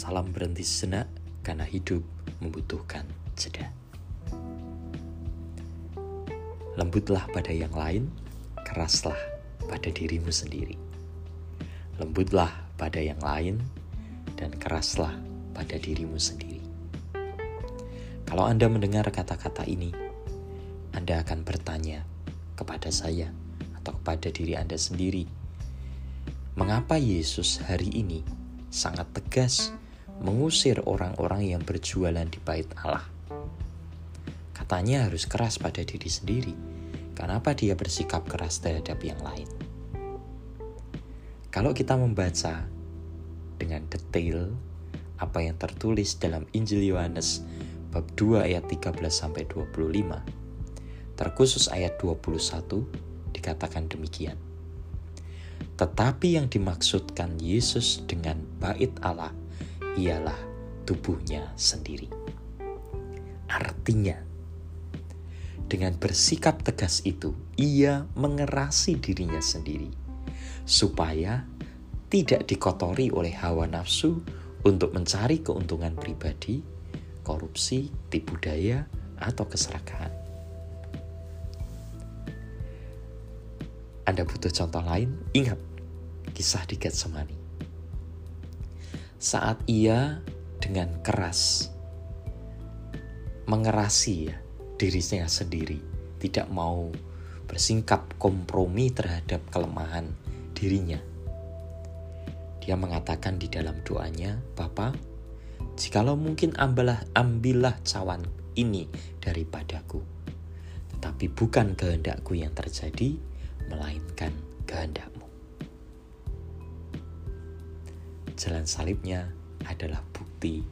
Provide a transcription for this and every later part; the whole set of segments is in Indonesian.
Salam berhenti sejenak karena hidup membutuhkan jeda. Lembutlah pada yang lain, keraslah pada dirimu sendiri. Lembutlah pada yang lain, dan keraslah pada dirimu sendiri. Kalau Anda mendengar kata-kata ini, Anda akan bertanya kepada saya atau kepada diri Anda sendiri, mengapa Yesus hari ini sangat tegas mengusir orang-orang yang berjualan di bait Allah? Katanya harus keras pada diri sendiri. Kenapa dia bersikap keras terhadap yang lain? Kalau kita membaca dengan detail apa yang tertulis dalam Injil Yohanes bab 2 ayat 13 sampai 25. Terkhusus ayat 21 dikatakan demikian. Tetapi yang dimaksudkan Yesus dengan bait Allah ialah tubuhnya sendiri. Artinya, dengan bersikap tegas itu, ia mengerasi dirinya sendiri supaya tidak dikotori oleh hawa nafsu untuk mencari keuntungan pribadi, korupsi, tipu daya, atau keserakahan. Anda butuh contoh lain? Ingat kisah di Getsemani. Saat ia dengan keras mengerasi ya dirinya sendiri, tidak mau bersingkap kompromi terhadap kelemahan dirinya dia mengatakan di dalam doanya, Bapa, jikalau mungkin ambillah, ambillah cawan ini daripadaku. Tetapi bukan kehendakku yang terjadi, melainkan kehendakmu. Jalan salibnya adalah bukti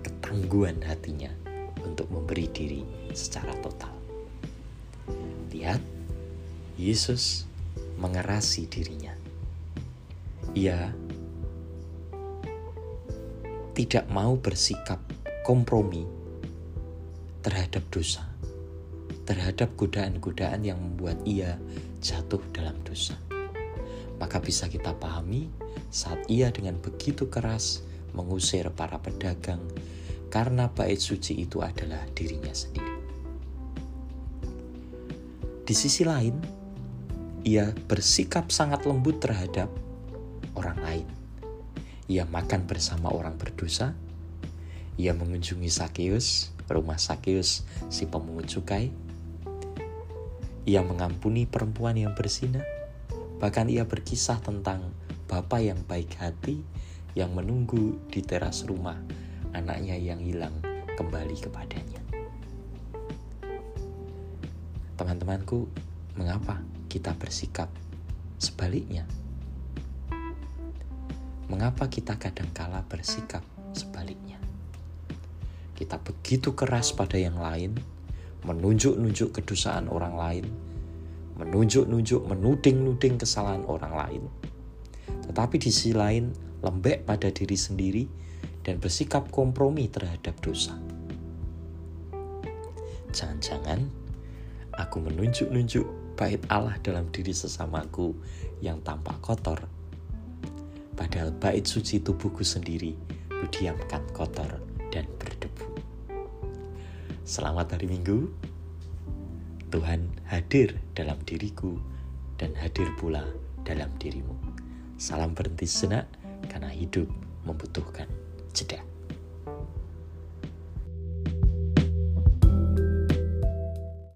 ketangguhan hatinya untuk memberi diri secara total. Lihat, Yesus mengerasi dirinya ia tidak mau bersikap kompromi terhadap dosa, terhadap godaan-godaan yang membuat ia jatuh dalam dosa. Maka bisa kita pahami saat ia dengan begitu keras mengusir para pedagang karena bait suci itu adalah dirinya sendiri. Di sisi lain, ia bersikap sangat lembut terhadap orang lain. Ia makan bersama orang berdosa. Ia mengunjungi Sakeus, rumah Sakeus, si pemungut cukai. Ia mengampuni perempuan yang berzina. Bahkan ia berkisah tentang bapak yang baik hati yang menunggu di teras rumah anaknya yang hilang kembali kepadanya. Teman-temanku, mengapa kita bersikap sebaliknya? Mengapa kita kadangkala bersikap sebaliknya? Kita begitu keras pada yang lain, menunjuk-nunjuk kedosaan orang lain, menunjuk-nunjuk, menuding-nuding kesalahan orang lain. Tetapi di sisi lain, lembek pada diri sendiri dan bersikap kompromi terhadap dosa. Jangan-jangan aku menunjuk-nunjuk bait Allah dalam diri sesamaku yang tampak kotor Padahal bait suci tubuhku sendiri kudiamkan kotor dan berdebu. Selamat hari Minggu. Tuhan hadir dalam diriku dan hadir pula dalam dirimu. Salam berhenti senak karena hidup membutuhkan jeda.